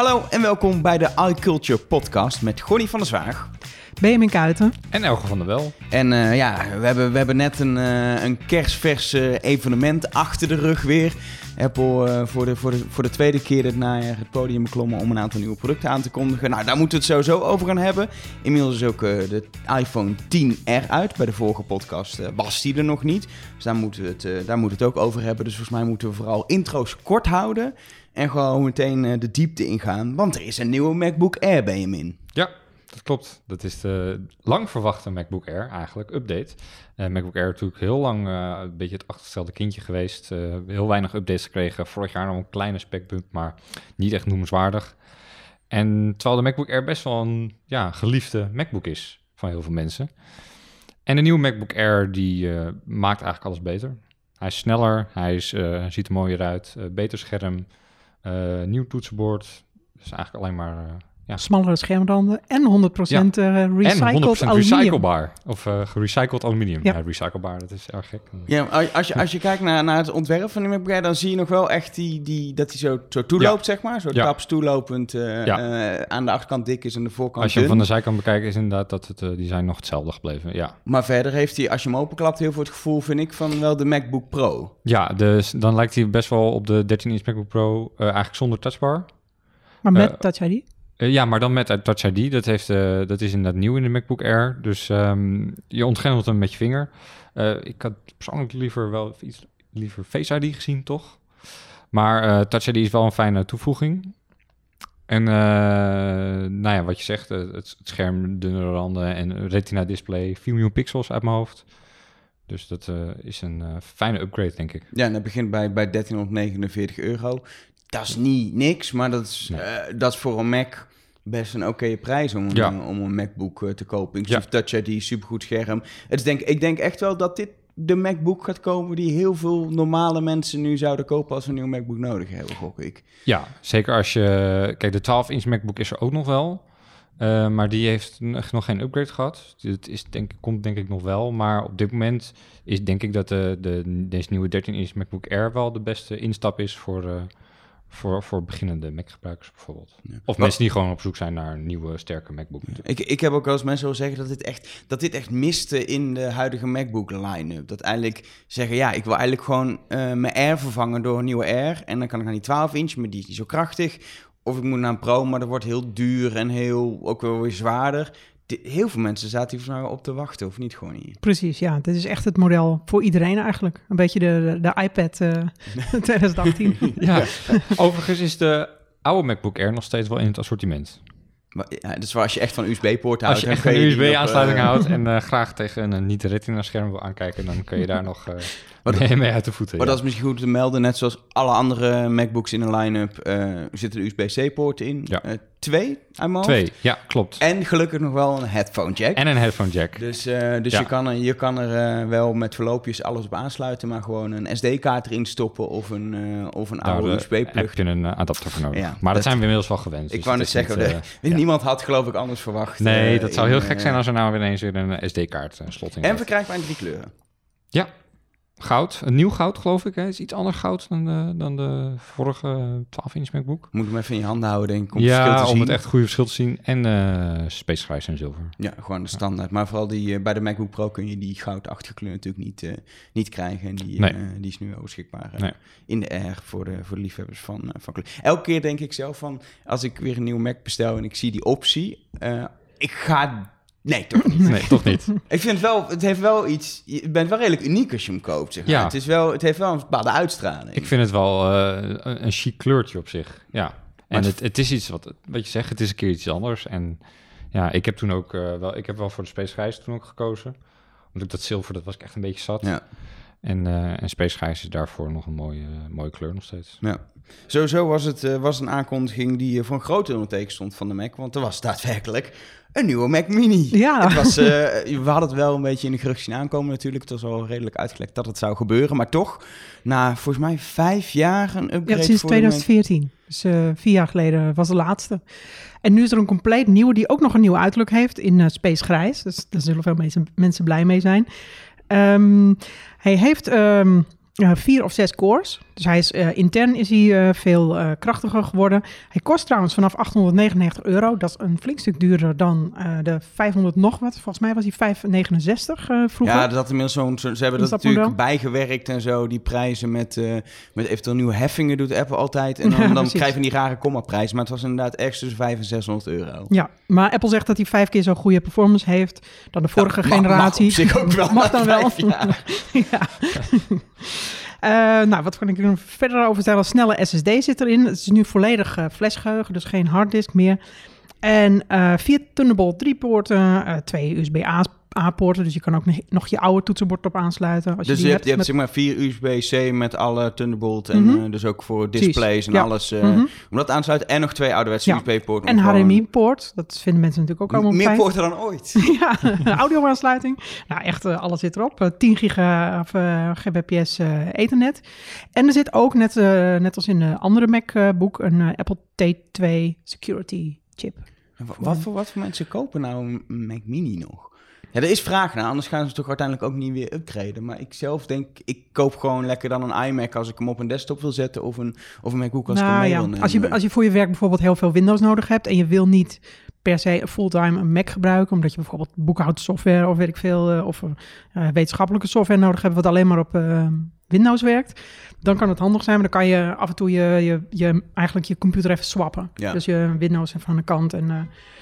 Hallo en welkom bij de iCulture podcast met Gonnie van der Zwaag. Benjamin Kuiten. En Elge van der Wel. En uh, ja, we hebben, we hebben net een, uh, een kerstvers uh, evenement achter de rug weer. Apple voor, de, voor, de, voor de tweede keer dit najaar het podium beklommen om een aantal nieuwe producten aan te kondigen. Nou, daar moeten we het sowieso over gaan hebben. Inmiddels is ook de iPhone 10R uit. Bij de vorige podcast was die er nog niet. Dus daar moeten, we het, daar moeten we het ook over hebben. Dus volgens mij moeten we vooral intro's kort houden. En gewoon meteen de diepte ingaan. Want er is een nieuwe MacBook Air, Benjamin. Ja, dat klopt. Dat is de lang verwachte MacBook Air eigenlijk, update. Uh, MacBook Air natuurlijk heel lang uh, een beetje het achtergestelde kindje geweest. Heel weinig updates gekregen. Vorig jaar nog een kleine specbump, maar niet echt noemenswaardig. En terwijl de MacBook Air best wel een ja, geliefde MacBook is van heel veel mensen. En de nieuwe MacBook Air die maakt eigenlijk alles beter. Hij is sneller, hij is, ziet er mooier uit, beter scherm, nieuw toetsenbord. Dus eigenlijk alleen maar ja. Smallere schermranden en 100% ja. uh, recycled en 100% recyclebaar. Of uh, gerecycled aluminium. Ja. ja, recyclebaar, dat is erg gek. Ja, als je, als je kijkt naar, naar het ontwerp van die MacBook dan zie je nog wel echt die, die, dat hij zo, zo toeloopt, zeg maar. Zo taps toelopend uh, aan de achterkant dik is en de voorkant Als je hem van de zijkant bekijkt, is inderdaad dat het, die zijn nog hetzelfde gebleven, ja. Maar verder heeft hij, als je hem openklapt, heel veel het gevoel, vind ik, van wel de MacBook Pro. Ja, dus dan lijkt hij best wel op de 13-inch MacBook Pro, eigenlijk zonder touchbar. Maar met Touch ID? Uh, ja, maar dan met Touch ID. Dat, heeft, uh, dat is inderdaad nieuw in de MacBook Air. Dus um, je ontgrendelt hem met je vinger. Ik had persoonlijk liever wel iets liever Face ID gezien, toch? Maar Touch ID is wel een fijne toevoeging. En nou ja, wat je zegt, het, het scherm, dunne randen en retina display, 4 miljoen pixels uit mijn hoofd. Dus dat is een fijne upgrade, denk ik. Ja, en dat begint bij, bij 1349 euro. Dat is niet niks, maar dat is, nee. dat is voor een Mac best een oké prijs om, een, om een MacBook uh, te kopen. Inclusief ja. Touch ID, supergoed scherm. Het is denk, ik denk echt wel dat dit de MacBook gaat komen die heel veel normale mensen nu zouden kopen als ze een nieuwe MacBook nodig hebben, gok ik. Ja, zeker als je... Kijk, de 12-inch MacBook is er ook nog wel. Uh, maar die heeft nog geen upgrade gehad. Het is, denk, komt denk ik nog wel. Maar op dit moment is denk ik dat de, de, deze nieuwe 13-inch MacBook Air wel de beste instap is voor... Uh, voor, voor beginnende Mac-gebruikers bijvoorbeeld. Of mensen die gewoon op zoek zijn naar een nieuwe, sterke MacBook. Ik, ik heb ook wel eens mensen horen zeggen dat dit, echt, dat dit echt miste in de huidige MacBook line-up. Dat eigenlijk zeggen, ja, ik wil eigenlijk gewoon uh, mijn Air vervangen door een nieuwe Air. En dan kan ik naar die 12 inch, maar die is niet zo krachtig. Of ik moet naar een Pro, maar dat wordt heel duur en heel, ook wel weer zwaarder heel veel mensen zaten hier volgens op te wachten, of niet gewoon niet? Precies, ja. Dit is echt het model voor iedereen eigenlijk. Een beetje de, de, iPad uh, 2018. ja, overigens is de oude MacBook Air nog steeds wel in het assortiment. Maar, ja, dus als je echt van USB-poort houdt... Als je echt van een USB-aansluiting uh, houdt en uh, graag tegen een niet-retina-scherm wil aankijken... dan kun je daar nog uh, mee, mee uit de voeten. Maar ja. dat is misschien goed te melden. Net zoals alle andere MacBooks in een line-up zitten de USB-C-poorten in. Ja twee uit Twee, ja, klopt. En gelukkig nog wel een headphone jack. En een headphone jack. Dus, uh, dus je kan er, je kan er uh, wel met verloopjes alles op aansluiten, maar gewoon een SD-kaart erin stoppen of een, uh, of een oude USB-plug. heb je een adapter voor nodig. Maar dat, zijn we inmiddels wel gewend. Ik dus wou net zeggen, niet, niemand had geloof ik anders verwacht. Nee, dat zou heel gek zijn als er nou ineens weer een SD-kaart slot in En verkrijgbaar in drie kleuren. Ja, Goud, een nieuw goud geloof ik. Hè? is iets anders goud dan de, dan de vorige 12-inch MacBook. Moet hem even in je handen houden, denk ik, om ja, om het echt goede verschil te zien. En uh, en zilver. Ja, gewoon de standaard. Maar vooral die, uh, bij de MacBook Pro kun je die goudachtige kleur natuurlijk niet, uh, niet krijgen. En die, nee. die is nu wel beschikbaar nee. in de R voor de, voor de liefhebbers van, van kleur. Elke keer denk ik zelf van, als ik weer een nieuwe Mac bestel en ik zie die optie... ik ga Nee, toch niet. Nee, toch niet. Ik vind wel, het heeft wel iets. Je bent wel redelijk uniek als je hem koopt. Zeg maar. ja. het, is wel, het heeft wel een bepaalde uitstraling. Ik vind het wel uh, een chic kleurtje op zich. Ja. En het, het is iets wat, wat je zegt, het is een keer iets anders. En ja, ik heb toen ook uh, wel, ik heb wel voor de Space Grijs toen ook gekozen. Omdat dat zilver, dat was ik echt een beetje zat. Ja. En, uh, en Space Grijs is daarvoor nog een mooie, mooie kleur nog steeds. Ja. Sowieso was het was een aankondiging die voor een grote onderteken stond van de Mac. Want er was daadwerkelijk een nieuwe Mac Mini. Ja. Het was, uh, we hadden het wel een beetje in de gerucht zien aankomen natuurlijk. Het was al redelijk uitgelekt dat het zou gebeuren. Maar toch, na volgens mij vijf jaar een upgrade Ja, sinds 2014. Dus uh, vier jaar geleden was de laatste. En nu is er een compleet nieuwe die ook nog een nieuw uiterlijk heeft in uh, Space Grijs. Dus daar zullen veel mensen, mensen blij mee zijn. Um, hij heeft... Um, vier of zes cores. Dus hij is eh, intern is hij eh, veel eh, krachtiger geworden. Hij kost trouwens vanaf 899 euro. Dat is een flink stuk duurder dan de 500 nog wat. Volgens mij was hij 569 eh, vroeger. Ja, dat inmiddels zo'n, zo- ze hebben dat, dat natuurlijk model? bijgewerkt en zo, die prijzen met, met eventueel nieuwe heffingen doet Apple altijd. En dan, Ja, dan precies. krijg je die rare komma-prijs. Maar het was inderdaad ergens tussen 500 en 600 euro. Ja, maar Apple zegt dat hij vijf keer zo'n goede performance heeft dan de vorige mag- generatie. Mag, op zich ook wel. Mag dan wel. ja. Eh, nou, wat kan ik er verder over vertellen? Snelle SSD zit erin. Het is nu volledig eh flashgeheugen, dus geen harddisk meer. En eh vier Thunderbolt 3 poorten, twee USB-A A-poorten, dus je kan ook nog- je oude toetsenbord op aansluiten. Als Dus je je die hebt, je hebt met- zeg maar vier USB-C met alle Thunderbolt en Mhm. eh, dus ook voor displays en ja. alles. eh, Mhm. Om dat aan te sluiten. En nog twee ouderwetse Ja. USB-poorten. En HDMI-poort, dat vinden mensen natuurlijk ook allemaal Meer poorten dan ooit. ja, audio-aansluiting. Nou, echt, eh, alles zit erop. Eh, 10 giga of, gbps eh, ethernet. En er zit ook, net, eh, net als in de andere MacBook, een Apple T2 security chip. Wa- Wat voor, wat voor mensen kopen nou een Mac Mini nog? Ja, er is vraag naar, anders gaan ze toch uiteindelijk ook niet weer upgraden. Maar ik zelf denk, ik koop gewoon lekker dan een iMac als ik hem op een desktop wil zetten. Of een, of een MacBook als ik hem Nou mee ja, wil nemen. als je, als je voor je werk bijvoorbeeld heel veel Windows nodig hebt en je wil niet per se fulltime een Mac gebruiken, omdat je bijvoorbeeld boekhoudsoftware of weet ik veel, eh, of eh, wetenschappelijke software nodig hebt wat alleen maar op eh, Windows werkt, dan kan het handig zijn, maar dan kan je af en toe je, je, je eigenlijk je computer even swappen. Ja. Dus je Windows even aan de kant en eh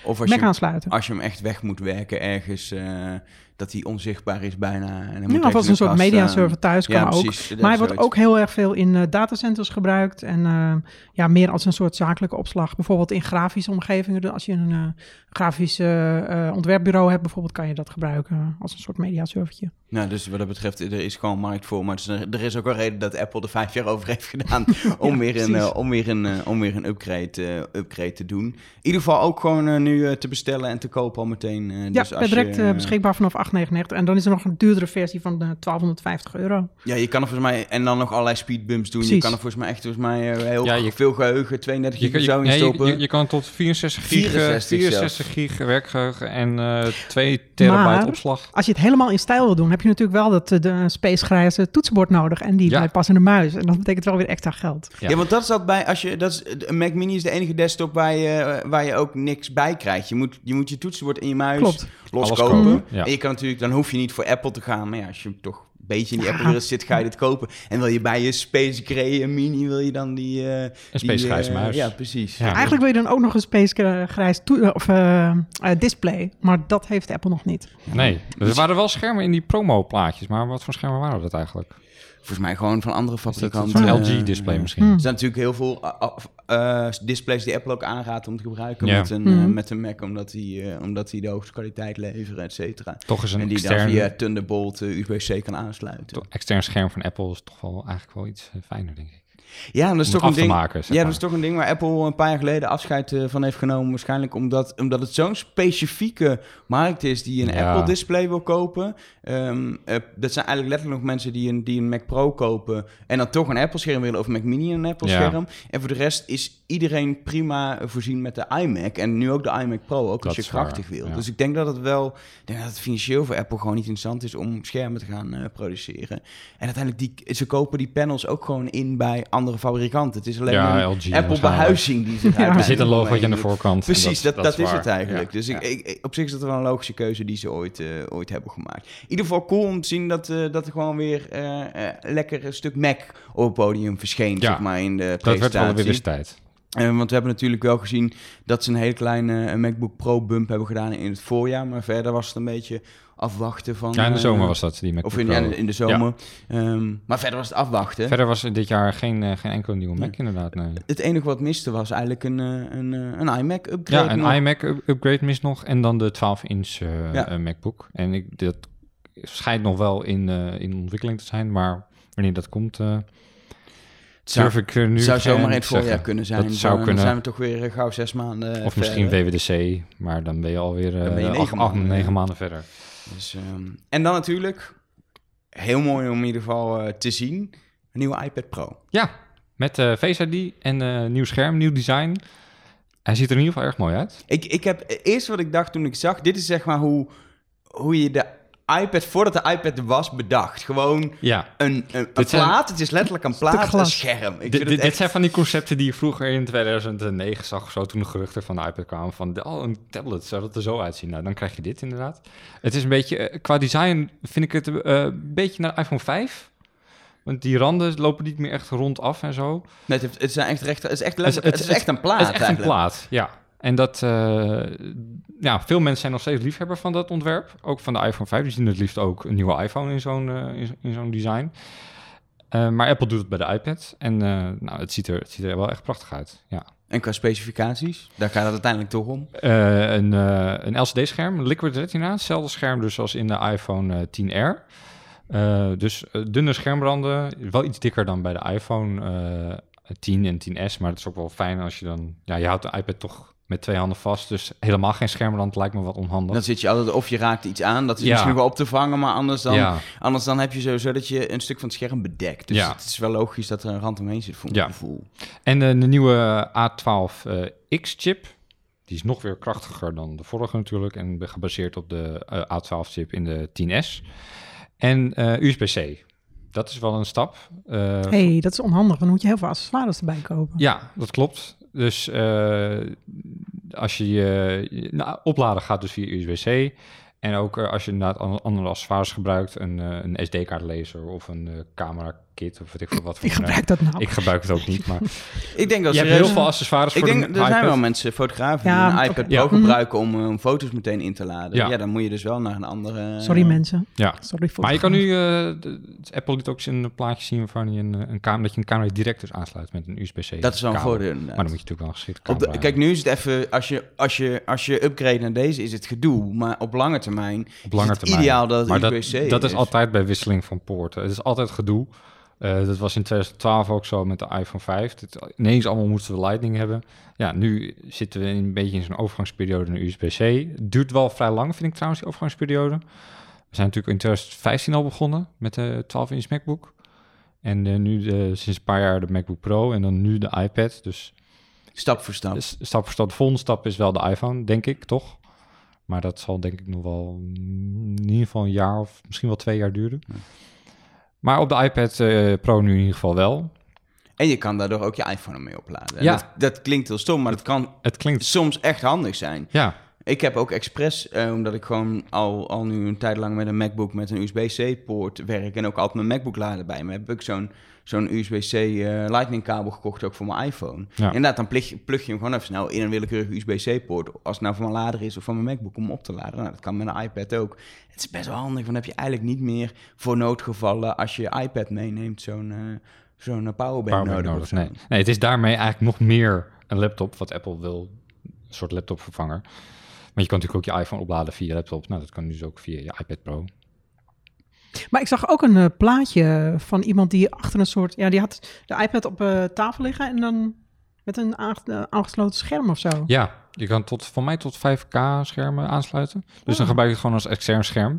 of als Mac je, aansluiten. als je hem echt weg moet werken ergens, eh, dat hij onzichtbaar is bijna. En moet Ja, of als een soort kast media staan. server thuis kan Ja, ook. precies. Dat Maar hij wordt zoiets. ook heel erg veel in eh, datacenters gebruikt. En eh, ja, meer als een soort zakelijke opslag. Bijvoorbeeld in grafische omgevingen. Dus als je een eh, grafisch eh, eh, ontwerpbureau hebt, bijvoorbeeld, kan je dat gebruiken als een soort mediaservertje. Nou, dus wat dat betreft, er is gewoon markt voor. Maar het is- er is ook een reden dat Apple er vijf jaar over heeft gedaan om, Ja, weer, een, eh, om, weer, een, eh, om weer een upgrade, eh, upgrade te doen. In ieder geval ook gewoon nu eh, te bestellen en te kopen al meteen. Ja, dus als direct je, beschikbaar vanaf 8,99. En dan is er nog een duurdere versie van de 1250 euro. Ja, je kan er volgens mij, en dan nog allerlei speedbumps doen. Je kan er volgens mij echt volgens mij, heel Ja, je- veel geheugen, 32 Je, gig zo je, in je, stoppen. je, je kan tot 64 gig, 64 64, 64 gig werkgeheugen en eh 2 terabyte Maar- opslag. Als je het helemaal in stijl wil doen, heb je natuurlijk wel dat, de space grijze toetsenbord nodig. En die Ja. bijpassende muis. En dat betekent wel weer extra geld. Ja. Ja, want dat is dat bij, als je, dat is, een Mac Mini is de enige desktop waar je, eh, waar je ook niks bij krijgt. Je moet je, moet je toetsenbord en je muis Klopt. loskopen. Kopen, ja. En je kan natuurlijk, dan hoef je niet voor Apple te gaan. Maar ja, als je toch een beetje in die Ja. Apple-wereld zit, ga je dit kopen. En wil je bij je Space Gray Mini, wil je dan die... eh Een die, Space Grijze eh, muis. Ja, precies. Ja. Eigenlijk wil je dan ook nog een space grijs toe- of, eh, eh, display. Maar dat heeft Apple nog niet. Nee, er waren wel schermen in die promo-plaatjes, maar wat voor schermen waren dat eigenlijk? Volgens mij gewoon van andere fabrikanten. zo'n eh, LG-display eh, misschien? Hmm. Er zijn natuurlijk heel veel uh, uh, displays die Apple ook aanraadt om te gebruiken Ja. met, een, uh, met een Mac, omdat die, uh, omdat die de hoogste kwaliteit leveren, et cetera. Toch is een En die dan via Thunderbolt uh, USB-C kan aansluiten. toch- extern scherm van Apple is toch wel eigenlijk wel iets eh, fijner, denk ik. Ja, dat is toch een ding. maken, zeg Ja, dat is toch een ding waar Apple een paar jaar geleden afscheid uh, van heeft genomen. Waarschijnlijk omdat, omdat het zo'n specifieke markt is die een Ja. Apple display wil kopen. Um, uh, dat zijn eigenlijk letterlijk nog mensen die een, die een Mac Pro kopen en dan toch een Apple scherm willen of een Mac Mini en een Apple Ja. scherm. En voor de rest is iedereen prima voorzien met de iMac en nu ook de iMac Pro, ook Dat als je krachtig wil. ja. Dus ik denk dat het wel, denk dat het financieel voor Apple gewoon niet interessant is om schermen te gaan uh, produceren. En uiteindelijk die, ze kopen die panels ook gewoon in bij andere fabrikanten. Het is alleen Ja, een LG Apple behuizing die zich Ja. Er zit een logootje aan de voorkant. Precies, dat, dat, is, het eigenlijk. Ja, Dus ik, ja. ik, ik- op zich is dat wel een logische keuze die ze ooit, eh, ooit hebben gemaakt. In ieder geval cool om te zien dat, eh, dat er gewoon weer eh, lekker een stuk Mac op het podium verscheen, Ja, zeg maar, in de Dat werd wel presentatie. weer eens tijd. Eh, want we hebben natuurlijk wel gezien dat ze een hele kleine eh, MacBook Pro bump hebben gedaan in het voorjaar. Maar verder was het een beetje afwachten van... Ja, in de eh, zomer was dat, die MacBook Of in, ja, in de zomer. Ehm, maar verder was het afwachten. Verder was dit jaar geen, geen enkele nieuwe Mac, inderdaad. Nee. Het enige wat miste was eigenlijk een, een, een iMac upgrade. Ja, een nog. iMac up- upgrade mis nog en dan de 12-inch eh, Ja. eh, MacBook. En ik, dat schijnt nog wel in, in ontwikkeling te zijn, maar wanneer dat komt, zou- durf ik er nu zou zomaar in het zeggen. voorjaar kunnen zijn. Dat zou Dan kunnen. zijn we toch weer eh, gauw zes maanden Of misschien. WWDC, maar dan ben je alweer Dan ben je eh, negen acht, acht, maanden, negen ja. maanden verder. Dus, ehm, en dan natuurlijk, heel mooi om in ieder geval eh, te zien, een nieuwe iPad Pro. Ja, met eh Face ID en eh, nieuw scherm, nieuw design. Hij ziet er in ieder geval erg mooi uit. Ik, ik heb eerst wat ik dacht toen ik zag, dit is zeg maar hoe, hoe je de iPad voordat de iPad er was bedacht. Gewoon Ja, een, een, een Dit zijn- plaat. Het is letterlijk een plaat, een scherm. Ik dit, echt... zijn van die concepten die je vroeger in 2009 zag of zo, toen de geruchten van de iPad kwamen van, de- oh, een tablet, zou dat er zo uitzien? Nou, dan krijg je dit inderdaad. Het is een beetje, eh, qua design vind ik het eh, een beetje naar de iPhone 5. Want die randen lopen niet meer echt rond af en zo. Nee, het, heeft- het, zijn echt recht, het is echt, Het het is echt een plaat Het is echt een plaat, ja. En dat, eh, ja, veel mensen zijn nog steeds liefhebber van dat ontwerp. Ook van de iPhone 5. Die zien het liefst ook een nieuwe iPhone in zo'n eh, in, zo- in zo'n design. Eh, maar Apple doet het bij de iPad. En nou, het, ziet er, het ziet er wel echt prachtig uit. Ja. En qua specificaties, daar gaat het uiteindelijk toch om. Een, een LCD-scherm, Liquid Retina. Hetzelfde scherm dus als in de iPhone eh, 10R. Eh, dus dunne schermranden. Wel iets dikker dan bij de iPhone 10 en 10S. Maar het is ook wel fijn als je dan... Ja, je houdt de iPad toch met twee handen vast. Dus helemaal geen schermrand lijkt me wat onhandig. Dan zit je altijd, of je raakt iets aan, dat is Ja. misschien wel op te vangen, maar anders dan, ja, anders dan heb je sowieso dat je een stuk van het scherm bedekt. Dus Ja. het is wel logisch dat er een rand omheen zit voor mijn gevoel. en eh, de nieuwe A12 eh. Die is nog weer krachtiger dan de vorige natuurlijk. En gebaseerd op de eh, A12-chip in de 10S. En USB-C. Dat is wel een stap. Eh, hey, dat is onhandig. want Dan moet je heel veel accessoires erbij kopen. Ja, dat klopt. Dus eh, als je je nou, opladen gaat dus via USB-C. En ook eh, als je inderdaad an- andere accessoires gebruikt, een, een SD-kaartlezer of een camera kit of weet ik veel wat. Ik gebruik dat nou. Ik gebruik het ook niet, maar Ik denk dat je hebt heel veel accessoires Ik voor denk, de er zijn wel mensen, fotografen, Ja, die een iPad. Pro Mhm. gebruiken om, eh, om foto's meteen in te laden. Ja. Ja. dan moet je dus wel naar een andere... Sorry mensen. Ja. Sorry voor Maar je kan nu, eh, de- Apple liet ook eens een plaatje zien waarvan je een, eh, een camera, dat je een camera direct dus aansluit met een USB-C. Dat is wel een voordeel Maar dan moet je natuurlijk wel een geschikte Op de- camera kijk, nu is het even, als je, als, je, als je upgrade naar deze, is het gedoe. Maar op lange termijn op lange is het termijn. ideaal dat het maar dat, is. altijd bij wisseling van poorten. Het is altijd gedoe. Eh, dat was in 2012 ook zo met de iPhone 5. Het, ineens allemaal moesten we Lightning hebben. Ja, nu zitten we een beetje in zo'n overgangsperiode naar USB-C. Duurt wel vrij lang, vind ik trouwens, die overgangsperiode. We zijn natuurlijk in 2015 al begonnen met de 12-inch MacBook. En eh, nu de, sinds een paar jaar de MacBook Pro en dan nu de iPad. Dus Stap voor stap. stap voor stap. De volgende stap is wel de iPhone, denk ik, toch? Maar dat zal denk ik nog wel mm, in ieder geval een jaar of misschien wel twee jaar duren. Ja. Maar op de iPad eh, Pro nu in ieder geval wel. En je kan daardoor ook je iPhone ermee opladen. En Ja. Dat, dat klinkt heel stom, maar dat kan Het klinkt... soms echt handig zijn. Ja, Ik heb ook expres, eh, omdat ik gewoon al, al nu een tijd lang met een MacBook met een USB-C-poort werk en ook altijd mijn MacBook laden bij me, heb ik zo'n zo'n USB-C eh, Lightning kabel gekocht ook voor mijn iPhone. Ja. Inderdaad, dan plug je, plug je hem gewoon even snel in een willekeurige USB-C-poort. Als het nou van mijn lader is of van mijn MacBook om op te laden. Nou, dat kan met een iPad ook. Het is best wel handig, want dan heb je eigenlijk niet meer voor noodgevallen als je je iPad meeneemt zo'n eh, zo'n eh, powerbank, powerbank nodig. Nee. nee, het is daarmee eigenlijk nog meer een laptop, wat Apple wil. Een soort laptopvervanger. Maar je kan natuurlijk ook je iPhone opladen via je laptop. Nou, dat kan dus ook via je iPad Pro. Maar ik zag ook een eh, plaatje van iemand die achter een soort... Ja, die had de iPad op eh, tafel liggen en dan met een eh, aangesloten scherm of zo. Ja, je kan tot, van mij tot 5K schermen aansluiten. Dus dan Ah. gebruik je het gewoon als extern scherm.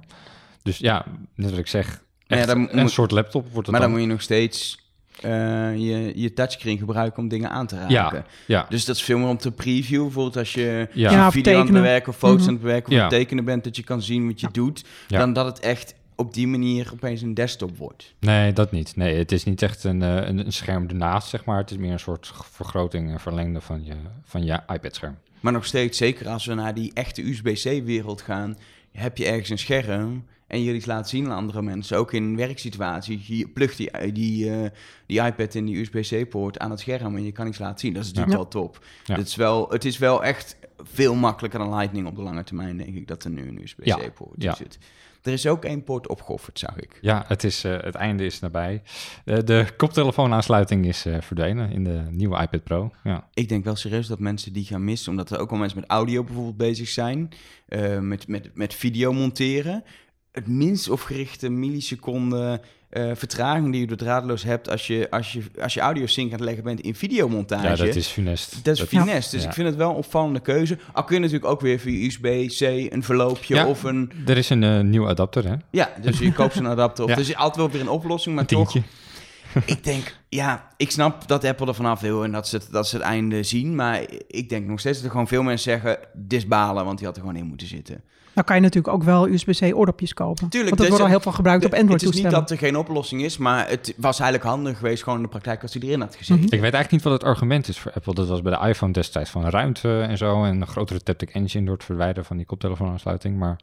Dus ja, net wat ik zeg, ja, echt dan een moet- soort laptop wordt het Maar dan dan. moet je nog steeds eh, je, je touchscreen gebruiken om dingen aan te raken. Ja, ja. Dus dat is veel meer om te previewen. Bijvoorbeeld als je Ja. Ja, of video aan het tekenen. bewerken of foto's Mhm. aan het bewerken of Ja. aan het tekenen bent, dat je kan zien wat je doet. Ja. Dan dat het echt op die manier opeens een desktop wordt. Nee, dat niet. Nee, het is niet echt een, eh, een, een scherm ernaast, zeg maar. Het is meer een soort vergroting en verlengde van je, van je iPad-scherm. Maar nog steeds, zeker als we naar die echte USB-C-wereld gaan, heb je ergens een scherm en je iets laat zien aan andere mensen. Ook in werksituaties. Je plugt die, die, eh, die iPad in die USB-C-poort aan het scherm en je kan iets laten zien. Dat is natuurlijk Ja. wel top. Ja. Het, is wel, het is wel echt veel makkelijker dan Lightning op de lange termijn, denk ik, dat er nu een USB-C-poort Ja. zit. Er is ook één poort opgeofferd, zag ik. Ja, het, is, eh, het einde is nabij. Eh, de koptelefoonaansluiting is eh, verdwenen in de nieuwe iPad Pro. Ja. Ik denk wel serieus dat mensen die gaan missen, omdat er ook al mensen met audio bijvoorbeeld bezig zijn, eh, met, met, met video monteren. Het minst opgerichte milliseconde eh, vertraging die je door draadloos hebt als je, als je, als je audio sync aan het leggen bent in videomontage. ja, dat is funest. Dat is finesse, dus Ja. ik vind het wel een opvallende keuze. Al kun je natuurlijk ook weer via USB-C een verloopje Ja. of een... Er is een eh, nieuwe adapter, hè? Ja, dus je koopt zo'n adapter op. Ja. Dus altijd wel weer een oplossing, maar Een toch... ik denk, ja, ik snap dat Apple er vanaf wil en dat ze, het, dat ze het einde zien. Maar ik denk nog steeds dat er gewoon veel mensen zeggen, dit is balen, want die had er gewoon in moeten zitten. Dan kan je natuurlijk ook wel USB-C oordopjes kopen. Tuurlijk, Want dat dus- wordt al heel veel gebruikt op Het is niet dat er geen oplossing is, maar het was eigenlijk handig geweest gewoon in de praktijk als hij erin had gezeten. Mhm. Ik weet eigenlijk niet wat het argument is voor Apple. Dat was bij de iPhone destijds van ruimte en zo. En een grotere Taptic Engine door het verwijderen van die koptelefoonaansluiting. Maar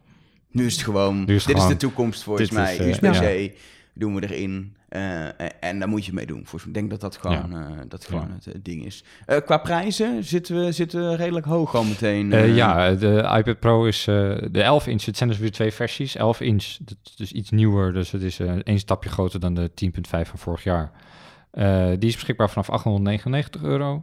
Nu is het gewoon, Nu is het dit gewoon- is de toekomst volgens mij. is, eh, USB-C doen we erin eh, en daar moet je mee doen. Volgens mij. Ik denk dat dat gewoon, eh, dat gewoon Ja. het eh, ding is. Eh, qua prijzen zitten we, zitten we redelijk hoog al meteen. Eh, eh. ja, de iPad Pro is eh, de 11 inch. Het zijn dus weer twee versies. 11 inch, dat is dus iets nieuwer. Dus het is eh één stapje groter dan de 10.5 van vorig jaar. Eh, die is beschikbaar vanaf 899 euro.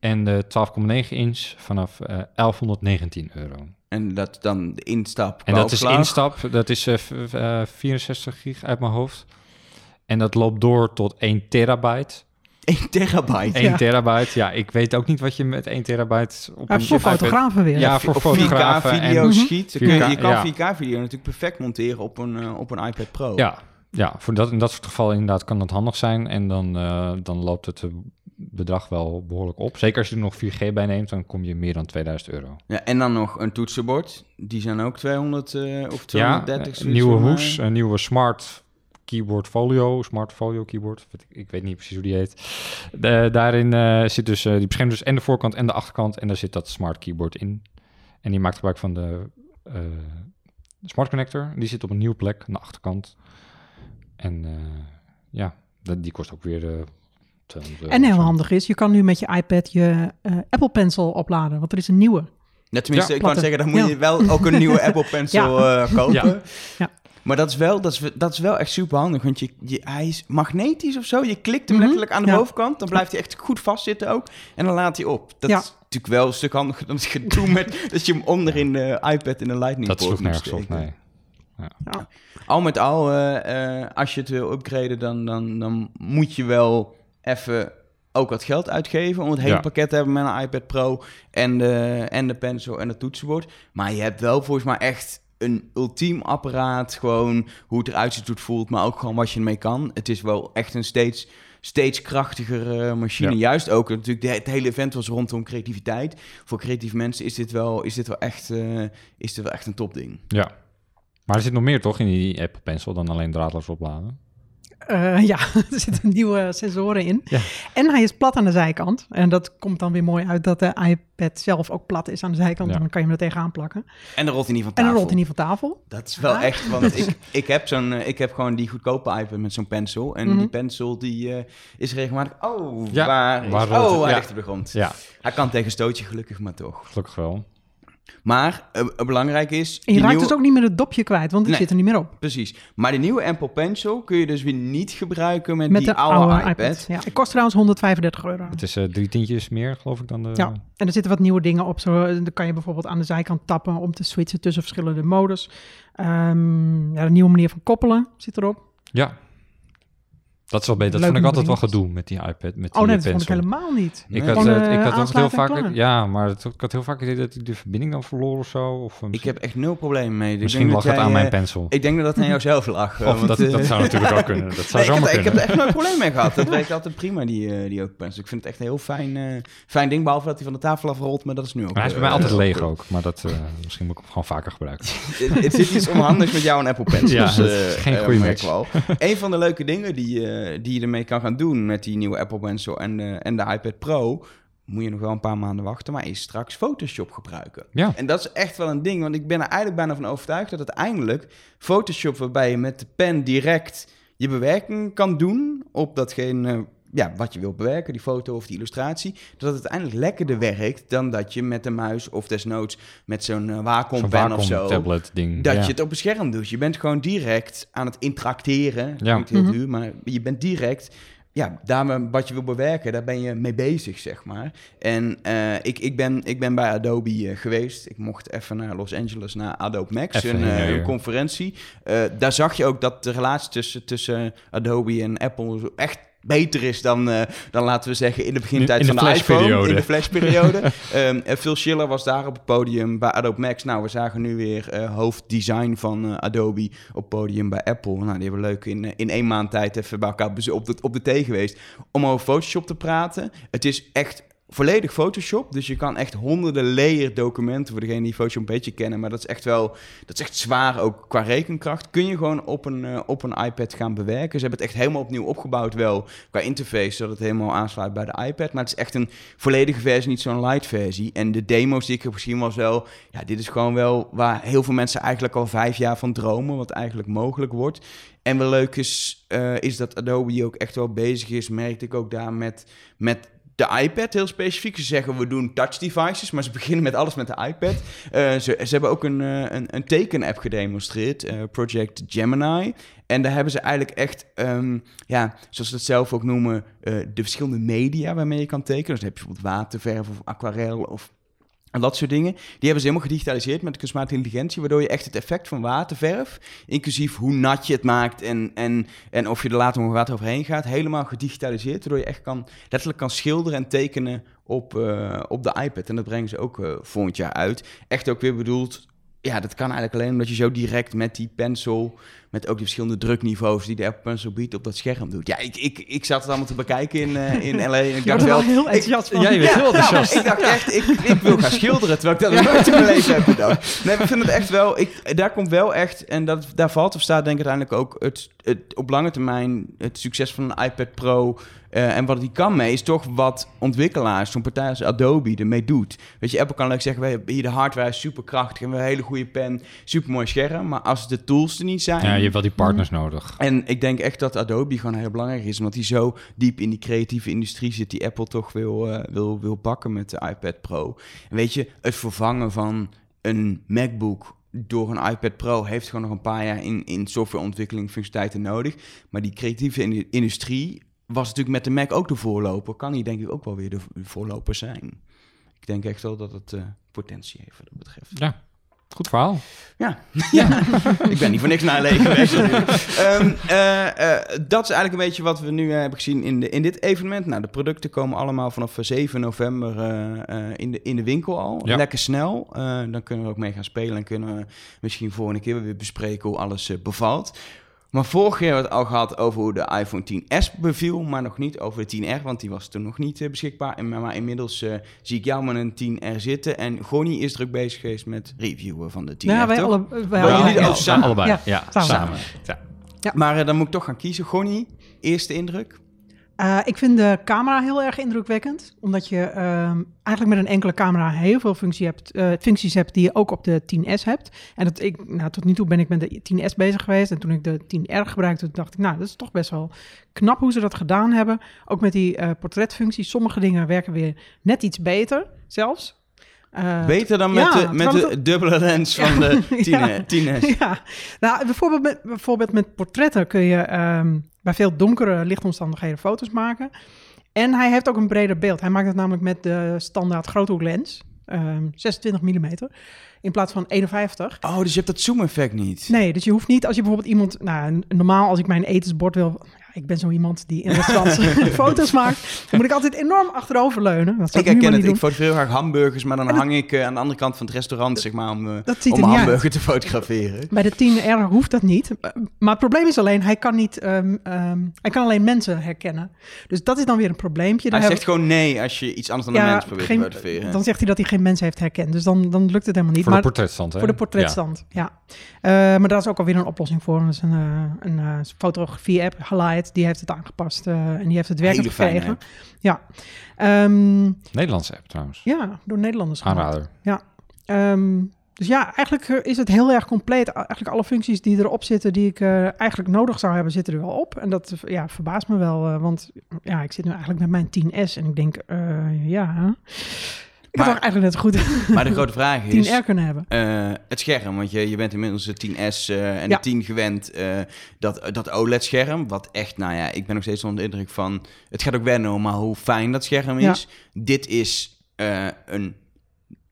En de 12,9 inch vanaf eh 1119 euro. En dat dan de instap. En dat is instap. Dat is eh, v- eh, 64 gig uit mijn hoofd. En dat loopt door tot 1 terabyte. 1 terabyte. 1 Ja. terabyte. Ja, ik weet ook niet wat je met 1 terabyte op Ja, een voor fotografen weer. Ja, voor Of fotografen. 4K video en, schiet. Dan kun je, 4K, je kan ja. 4K-video natuurlijk perfect monteren op een, eh, op een iPad Pro. ja, ja, voor dat, in dat soort gevallen inderdaad kan dat handig zijn. En dan, eh, dan loopt het eh, bedrag wel behoorlijk op. Zeker als je er nog 4G bij neemt, dan kom je meer dan 2000 euro. Ja, en dan nog een toetsenbord. Die zijn ook 200 eh, of Ja, 230. een zoiets nieuwe hoes, een nieuwe smart keyboard folio, smart folio keyboard. Ik, weet niet precies hoe die heet. De- daarin eh, zit dus, eh, die beschermt dus en de voorkant en de achterkant. En daar zit dat smart keyboard in. En die maakt gebruik van de eh, smart connector. Die zit op een nieuwe plek aan de achterkant. En eh, ja, die kost ook weer eh 200 euro. En heel handig is, je kan nu met je iPad je eh, Apple Pencil opladen. Want er is een nieuwe. Ja, tenminste, Ja, ik kan zeggen, dan moet Ja. je wel ook een nieuwe Apple Pencil eh, kopen. Ja. Ja. Maar dat is, wel, dat, is, dat is wel echt super handig, want je, je, hij is magnetisch of zo. Je klikt hem Mhm. letterlijk aan de Ja. bovenkant, dan blijft hij echt goed vastzitten ook. En dan laat hij op. Dat Ja. is natuurlijk wel een stuk handiger dan het gedoe met dat je hem onder in de iPad in de Lightning Dat sloeg moet nergens op, steken. nee. Al met al, eh, eh, als je het wil upgraden, dan, dan, dan moet je wel even ook wat geld uitgeven om het hele Ja. pakket te hebben met een iPad Pro en de, en de pencil en het toetsenbord. Maar je hebt wel volgens mij echt een ultiem apparaat, gewoon hoe het eruit ziet, hoe het voelt, maar ook gewoon wat je ermee kan. Het is wel echt een steeds, steeds krachtigere machine. Ja. Juist ook, natuurlijk, de, het hele event was rondom creativiteit. Voor creatieve mensen is dit wel, is dit wel, echt, eh, is dit wel echt een topding. Ja. Maar er zit nog meer toch in die Apple Pencil dan alleen draadloos opladen? Eh, ja, er zitten nieuwe sensoren in. Ja. En hij is plat aan de zijkant. En dat komt dan weer mooi uit dat de iPad zelf ook plat is aan de zijkant. Ja. Dan kan je hem er tegenaan plakken. En dan rolt hij niet van En tafel. dan rolt hij niet van tafel. Dat is wel Ah. echt, want ik, ik, heb zo'n, eh, ik heb gewoon die goedkope iPad met zo'n pencil. En Mhm. die pencil die eh, is regelmatig, oh, Ja, waar is, waar oh, hij Ja. ligt op de grond. Ja, Hij kan tegen stootje gelukkig, maar toch. gelukkig wel. Maar eh, eh, belangrijk is, En je die raakt nieuwe, dus ook niet meer het dopje kwijt, want die Nee. zit er niet meer op. precies. Maar die nieuwe Apple Pencil kun je dus weer niet gebruiken met, Met die de oude, iPad. Ja, het kost trouwens 135 euro. Het is eh, drie tientjes meer, geloof ik, dan de... Ja, en er zitten wat nieuwe dingen op. Zo, dan kan je bijvoorbeeld aan de zijkant tappen om te switchen tussen verschillende modus. Ehm, ja, een nieuwe manier van koppelen zit erop. Ja. Dat is wel beter. Dat vond ik altijd wel gedoe met die iPad, met die Oh nee, dat vond ik pencil. helemaal niet. Nee. Ik had, Gewoon, ik had ook heel vaak... Ja, maar het, ik had heel vaak het idee dat ik de verbinding dan verloor of zo. Of, eh, Ik heb echt nul problemen mee. Ik misschien denk lag dat het aan mijn eh, pencil. Ik denk dat dat aan jouzelf lag. eh, of want, dat, dat zou natuurlijk ook kunnen. Dat zou Nee, ik, zomaar heb, ik heb kunnen. er echt nooit probleem mee gehad. Dat werkt altijd prima, die, die Open Pencil. Ik vind het echt een heel fijn, eh, fijn ding, behalve dat hij van de tafel afrolt, maar dat is nu ook... Maar hij is bij mij altijd ook leeg ook. Maar dat, eh, misschien moet ik hem gewoon vaker gebruiken. Het zit iets onhandigs met jou en Apple Pencils. Ja, dat is eh, geen goede merk match. wel. Een van de leuke dingen die, eh, die je ermee kan gaan doen met die nieuwe Apple Pencil en, eh, en de iPad Pro... Moet je nog wel een paar maanden wachten, maar is straks Photoshop gebruiken. Ja. En dat is echt wel een ding, want ik ben er eigenlijk bijna van overtuigd dat uiteindelijk Photoshop, waarbij je met de pen direct je bewerking kan doen op datgene ja, wat je wilt bewerken, die foto of die illustratie, dat het uiteindelijk lekkerder werkt dan dat je met de muis of desnoods met zo'n uh, Wacom pen of zo, tablet ding. dat ja. je het op een scherm doet. Je bent gewoon direct aan het interacteren. Ja. Niet heel Mhm. duur, maar je bent direct... Ja, daar wat je wil bewerken, daar ben je mee bezig, zeg maar. En eh, ik, ik, ben, ik ben bij Adobe eh, geweest. Ik mocht even naar Los Angeles, naar Adobe Max, Even een, eh, een conferentie. Eh, daar zag je ook dat de relatie tussen, tussen Adobe en Apple echt beter is dan, eh, dan laten we zeggen in de begintijd In van de iPhone. In de flashperiode. En Phil Schiller was daar op het podium bij Adobe Max. Nou, we zagen nu weer eh, hoofddesign van Adobe op het podium bij Apple. Nou, die hebben leuk in, in één maand tijd even bij elkaar op de, op de thee geweest om over Photoshop te praten. Het is echt volledig Photoshop. Dus je kan echt honderden layer documenten, voor degenen die Photoshop een beetje kennen. Maar dat is echt wel, dat is echt zwaar ook qua rekenkracht. Kun je gewoon op een, eh, op een iPad gaan bewerken. Ze hebben het echt helemaal opnieuw opgebouwd wel qua interface, zodat het helemaal aansluit bij de iPad. Maar het is echt een volledige versie, niet zo'n light versie. En de demo's die ik heb gezien was wel, ja, dit is gewoon wel waar heel veel mensen eigenlijk al vijf jaar van dromen, wat eigenlijk mogelijk wordt. En wel leuk is, eh, is dat Adobe ook echt wel bezig is, merkte ik ook daar met, met de iPad heel specifiek. Ze zeggen we doen touch devices, maar ze beginnen met alles met de iPad. Eh, ze, ze hebben ook een, eh, een, een teken-app gedemonstreerd, eh, Project Gemini. En daar hebben ze eigenlijk echt, ehm, ja, zoals ze het zelf ook noemen, de verschillende media waarmee je kan tekenen. Dus dan heb je bijvoorbeeld waterverf of aquarel of en dat soort dingen. Die hebben ze helemaal gedigitaliseerd met kunstmatige intelligentie, waardoor je echt het effect van waterverf, inclusief hoe nat je het maakt en, en, en of je er later nog water overheen gaat, helemaal gedigitaliseerd, waardoor je echt kan, letterlijk kan schilderen en tekenen op, eh, op de iPad. En dat brengen ze ook eh, volgend jaar uit. Echt ook weer bedoeld, ja, dat kan eigenlijk alleen omdat je zo direct met die pencil, met ook die verschillende drukniveaus die de Apple Pencil biedt, op dat scherm doet. Ja, ik, ik, ik zat het allemaal te bekijken in, eh, in LA en ik dacht wel heel enthousiast van. Je bent heel enthousiast. ik dacht echt, ik, ik wil gaan schilderen, terwijl ik dat nog nooit in mijn leven heb gedaan. Nee, ik vind het echt wel, ik, daar komt wel echt, en dat, daar valt of staat denk ik uiteindelijk ook het, het, op lange termijn het succes van een iPad Pro eh, en wat die kan mee, is toch wat ontwikkelaars, zo'n partij als Adobe, ermee doet. Weet je, Apple kan leuk zeggen, we hebben hier de hardware is super krachtig en we hebben een hele goede pen, super mooi scherm, maar als de tools er niet zijn... Ja, je hebt wel die partners nodig. En ik denk echt dat Adobe gewoon heel belangrijk is, omdat hij zo diep in die creatieve industrie zit, die Apple toch wil, eh, wil, wil pakken met de iPad Pro. En weet je, het vervangen van een MacBook door een iPad Pro heeft gewoon nog een paar jaar in, in softwareontwikkeling functionaliteiten nodig. Maar die creatieve in- industrie was natuurlijk met de Mac ook de voorloper. Kan die denk ik ook wel weer de voorloper zijn. Ik denk echt wel dat het eh, potentie heeft wat dat betreft. Ja, goed verhaal. Ja. ik ben niet voor niks naar LA geweest. Ehm, eh, eh, dat is eigenlijk een beetje wat we nu hebben gezien in, de, in dit evenement. Nou, de producten komen allemaal vanaf eh, 7 november in, de, in de winkel al. Ja. Lekker snel. Dan kunnen we ook mee gaan spelen en kunnen we misschien volgende keer weer bespreken hoe alles bevalt. Maar vorig jaar hebben we het al gehad over hoe de iPhone 10s beviel, maar nog niet over de 10R, want die was toen nog niet eh, beschikbaar. En, maar, inmiddels eh, zie ik jou met een 10R zitten en Gonnie is druk bezig geweest met reviewen van de 10R, Ja, wij alle, wij jullie ja. ook samen? allebei. Ja, Ja, samen. samen. Ja. Maar eh, dan moet ik toch gaan kiezen. Gonnie, eerste indruk? Eh, ik vind de camera heel erg indrukwekkend, omdat je ehm, eigenlijk met een enkele camera heel veel functie hebt, eh, functies hebt die je ook op de 10S hebt. En dat ik, nou, tot nu toe ben ik met de 10S bezig geweest en toen ik de 10R gebruikte, dacht ik, nou, dat is toch best wel knap hoe ze dat gedaan hebben. Ook met die eh, portretfunctie, sommige dingen werken weer net iets beter zelfs. Beter dan met, ja, de, met de dubbele lens van de 10, Ja. 10S. Ja, nou, bijvoorbeeld met, bijvoorbeeld met portretten kun je ehm, bij veel donkere lichtomstandigheden foto's maken. En hij heeft ook een breder beeld. Hij maakt het namelijk met de standaard groothoeklens, ehm 26 mm, in plaats van 51. Oh, dus je hebt dat zoom-effect niet. Nee, dus je hoeft niet als je bijvoorbeeld iemand... Nou, normaal als ik mijn etensbord wil... Ja, ik ben zo iemand die in restaurants foto's maakt. Dan moet ik altijd enorm achteroverleunen. Dat zou Ik ik, nu herken het. niet Ik fotografeer heel graag hamburgers, maar dan dat- hang ik eh, aan de andere kant van het restaurant, zeg maar, om, eh, Dat ziet om een uit. hamburger te fotograferen. Bij de 10R hoeft dat niet. Maar het probleem is alleen, hij kan, niet, ehm, ehm, hij kan alleen mensen herkennen. Dus dat is dan weer een probleempje. Hij Daar zegt gewoon nee als je iets anders dan een mens probeert geen- te fotograferen. Dan zegt hij dat hij geen mens heeft herkend. Dus dan, dan lukt het helemaal niet. Voor maar de portretstand, hè? voor de portretstand, ja. Eh, maar daar is ook alweer een oplossing voor. Dat is een, eh, een eh, fotografie-app, Die heeft het aangepast. eh, en die heeft het werkend fijne gekregen. Ja. Ehm, Ja. Nederlandse app trouwens. ja, door Nederlanders gemaakt. Aanrader. Ehm, dus ja, eigenlijk eh, is het heel erg compleet. Eigenlijk alle functies die erop zitten, die ik eh, eigenlijk nodig zou hebben, zitten er wel op. En dat ja, verbaast me wel, eh, want ja, ik zit nu eigenlijk met mijn 10S en ik denk, eh, ja, ik Maar- eigenlijk net goed Maar de grote vraag is... 10R kunnen hebben. eh, het scherm, want je, je bent inmiddels de 10S eh, en Ja. de 10 gewend. eh, dat, dat OLED-scherm, wat echt, nou ja, ik ben nog steeds onder de indruk van... Het gaat ook wennen, maar hoe fijn dat scherm Ja. is. Dit is eh, een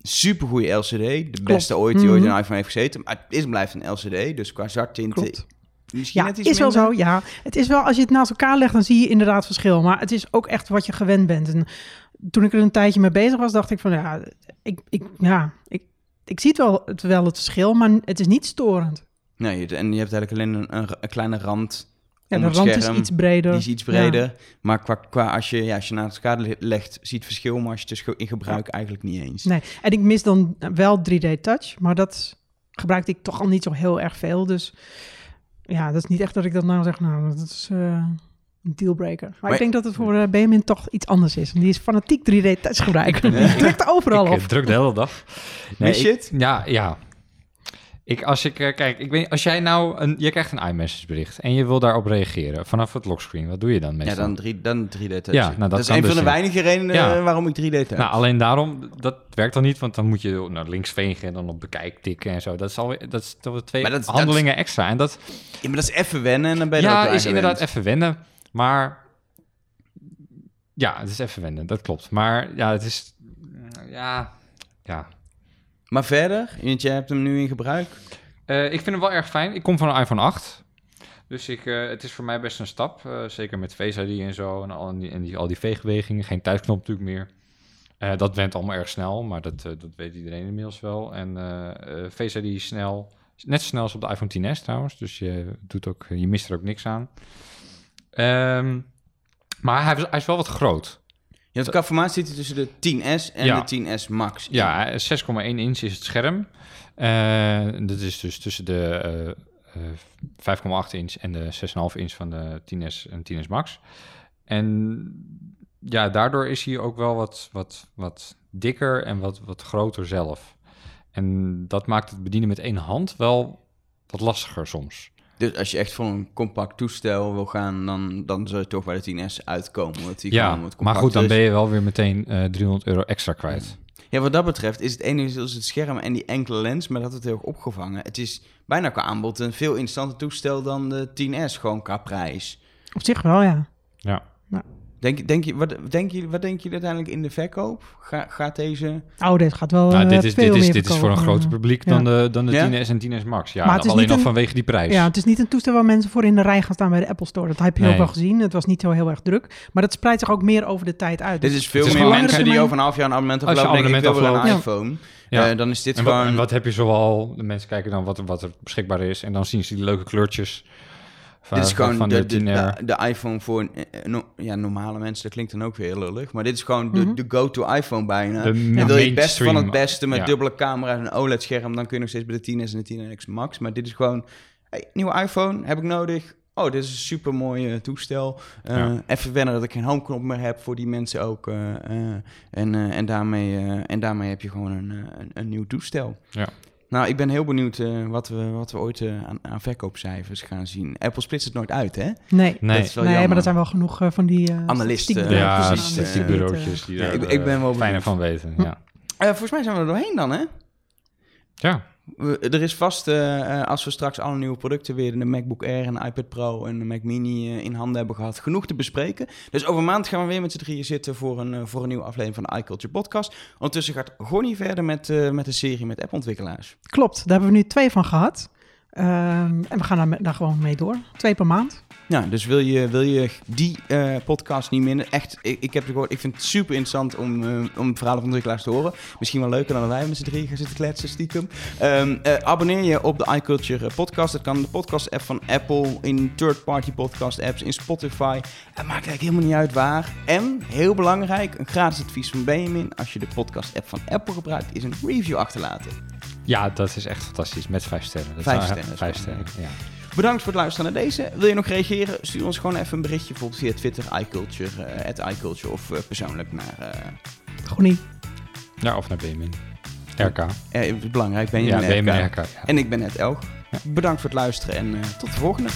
supergoeie LCD. De beste ooit die Mhm. ooit in een iPhone heeft gezeten. Maar het is blijft een LCD, dus qua zarttinten Klopt. misschien Ja, net iets is wel zo. Ja, het is wel, als je het naast elkaar legt, dan zie je inderdaad verschil. Maar het is ook echt wat je gewend bent. En toen ik er een tijdje mee bezig was, dacht ik van, ja, ik, ik, ja, ik, ik zie het wel, het wel het verschil, maar het is niet storend. Nee, het- en je hebt eigenlijk alleen een, een, een kleine rand. Ja, om de het rand scherm. is iets breder. Die is iets breder. Maar qua, qua als, je, ja, als je naast elkaar le- legt, zie je het verschil. Maar als je het dus in gebruik eigenlijk niet eens. Nee, en ik mis dan wel 3D Touch, maar dat gebruikte ik toch al niet zo heel erg veel. Dus ja, dat is niet echt dat ik dat nou zeg, nou, dat is eh, een dealbreaker. Maar, Maar- ik denk dat het voor uh, Benjamin toch iets anders is. En die is fanatiek 3D Touch gebruiker. Die drukt overal ik op. eh, druk de hele dag. Mis je ik- het? Ja, ja. Ik, als ik, eh, kijk, ik weet, als jij nou, een, je krijgt een iMessage bericht en je wil daarop reageren vanaf het lockscreen, wat doe je dan Ja, meestal? dan, drie, dan 3D touch. Ja, nou, dat dat is een dus van de niet. weinige redenen Ja. waarom ik 3D touch. Nou, alleen daarom, dat werkt dan niet, want dan moet je naar links vegen en dan op bekijk tikken en zo. Dat is alweer, dat is toch weer twee dat- dat- handelingen extra. En dat, ja, maar dat is even wennen en dan ben je er ook ja, is inderdaad even wennen, maar ja, het is even wennen, dat klopt. Maar ja, het is, ja, ja. Maar verder, jij hebt hem nu in gebruik. Eh, ik vind hem wel erg fijn. Ik kom van een iPhone 8. Dus ik, eh, het is voor mij best een stap. eh, zeker met Face ID en zo. En al die, en die, al die veegbewegingen. Geen thuisknop natuurlijk meer. Dat went allemaal erg snel. Maar dat, dat weet iedereen inmiddels wel. En eh, Face ID is snel. Net zo snel als op de iPhone 10s trouwens. Dus je, doet ook, je mist er ook niks aan. Ehm, maar hij is, hij is wel wat groot. Je hebt qua formaat zit tussen de 10S en Ja. de 10S Max. in. Ja, eh, 6,1 inch is het scherm. Eh, dat is dus tussen de eh, eh, 5,8 inch en de 6,5 inch van de 10S en 10S Max. En ja, daardoor is hij ook wel wat, wat, wat dikker en wat, wat groter zelf. En dat maakt het bedienen met één hand wel wat lastiger soms. Dus als je echt voor een compact toestel wil gaan, dan, dan zou je toch bij de 10S uitkomen. omdat die Ja, maar goed, dan is. ben je wel weer meteen eh 300 euro extra kwijt. Ja, wat dat betreft is het enige is het scherm en die enkele lens, maar dat het heel erg opgevangen. Het is bijna qua aanbod een veel interessanter toestel dan de 10S, gewoon qua prijs. Op zich wel, ja. Ja. Denk, denk je, wat, denk je, wat denk je uiteindelijk in de verkoop? Ga, gaat deze... Oh, dit gaat wel Nou, eh, dit is, veel dit is, meer dit is voor een groter publiek Ja. dan de, dan de Ja? 10S en 10S Max. Ja, alleen al een- vanwege die prijs. Ja, het is niet een toestel waar mensen voor in de rij gaan staan bij de Apple Store. Dat heb je Nee. ook wel gezien. Het was niet zo heel erg druk. Maar dat spreidt zich ook meer over de tijd uit. Dit Dus is veel Het is meer mensen die over een half jaar een abonnement Als je ik wel een abonnement iPhone. Ja. Eh, dan is dit En wat, gewoon... en wat heb je zoal? De mensen kijken dan wat, wat er beschikbaar is. En dan zien ze die leuke kleurtjes. Van, dit is gewoon van de, de, de, 10R. de, de iPhone voor eh, no- ja, normale mensen. Dat klinkt dan ook weer heel lullig. Maar dit is gewoon de, Mhm. de go-to iPhone bijna. De En wil je het beste van het beste met ja. dubbele camera en een OLED-scherm, dan kun je nog steeds bij de 10S en de 10X Max. Maar dit is gewoon, hey, nieuwe iPhone, heb ik nodig. Oh, dit is een super mooi toestel. Eh, Ja. Even wennen dat ik geen homeknop meer heb voor die mensen ook. eh, eh, en, eh, en, daarmee, eh, en daarmee heb je gewoon een, eh, een, een nieuw toestel. Ja. Nou, ik ben heel benieuwd eh, wat, we, wat we ooit eh, aan, aan verkoopcijfers gaan zien. Apple splitst het nooit uit, hè? nee, Nee, Dat is wel nee jammer. maar er zijn wel genoeg eh, van die... eh, Analisten, ja, precies, aan. statistiekbureautjes die ja, daar ik- ik ben wel fijner van weten. Ja. Eh, volgens mij zijn we er doorheen dan, hè? ja. Er is vast, eh, eh, als we straks alle nieuwe producten weer, de MacBook Air en iPad Pro en de Mac Mini eh, in handen hebben gehad, genoeg te bespreken. Dus over een maand gaan we weer met z'n drieën zitten voor een, voor een nieuwe aflevering van de iCulture Podcast. Ondertussen gaat Gonnie verder met, met de serie met appontwikkelaars. Klopt, daar hebben we nu twee van gehad. Ehm, en we gaan daar, daar gewoon mee door. Twee per maand. Ja, dus wil je, wil je die eh, podcast niet minder? Echt, ik, ik heb het gehoord, ik vind het super interessant om, eh, om verhalen van ontwikkelaars te horen. Misschien wel leuker dan wij met z'n drieën gaan zitten kletsen stiekem. Ehm, eh, abonneer je op de iCulture podcast. Dat kan in de podcast-app van Apple, in third-party podcast-apps, in Spotify. Het maakt eigenlijk helemaal niet uit waar. En, heel belangrijk, een gratis advies van Benjamin. Als je de podcast-app van Apple gebruikt, is een review achterlaten. ja, dat is echt fantastisch. Met vijf sterren. Dat Vijf sterren Vijf sterren, ja. Bedankt voor het luisteren naar deze. Wil je nog reageren? Stuur ons gewoon even een berichtje, bijvoorbeeld via Twitter, iCulture, at iCulture, of eh, persoonlijk naar... eh, Gewoon niet. Ja, of naar Benjamin. RK. eh, het belangrijk, ben je Ja, RK. RK. ja. En ik ben Ed Elg. Bedankt voor het luisteren en eh, tot de volgende.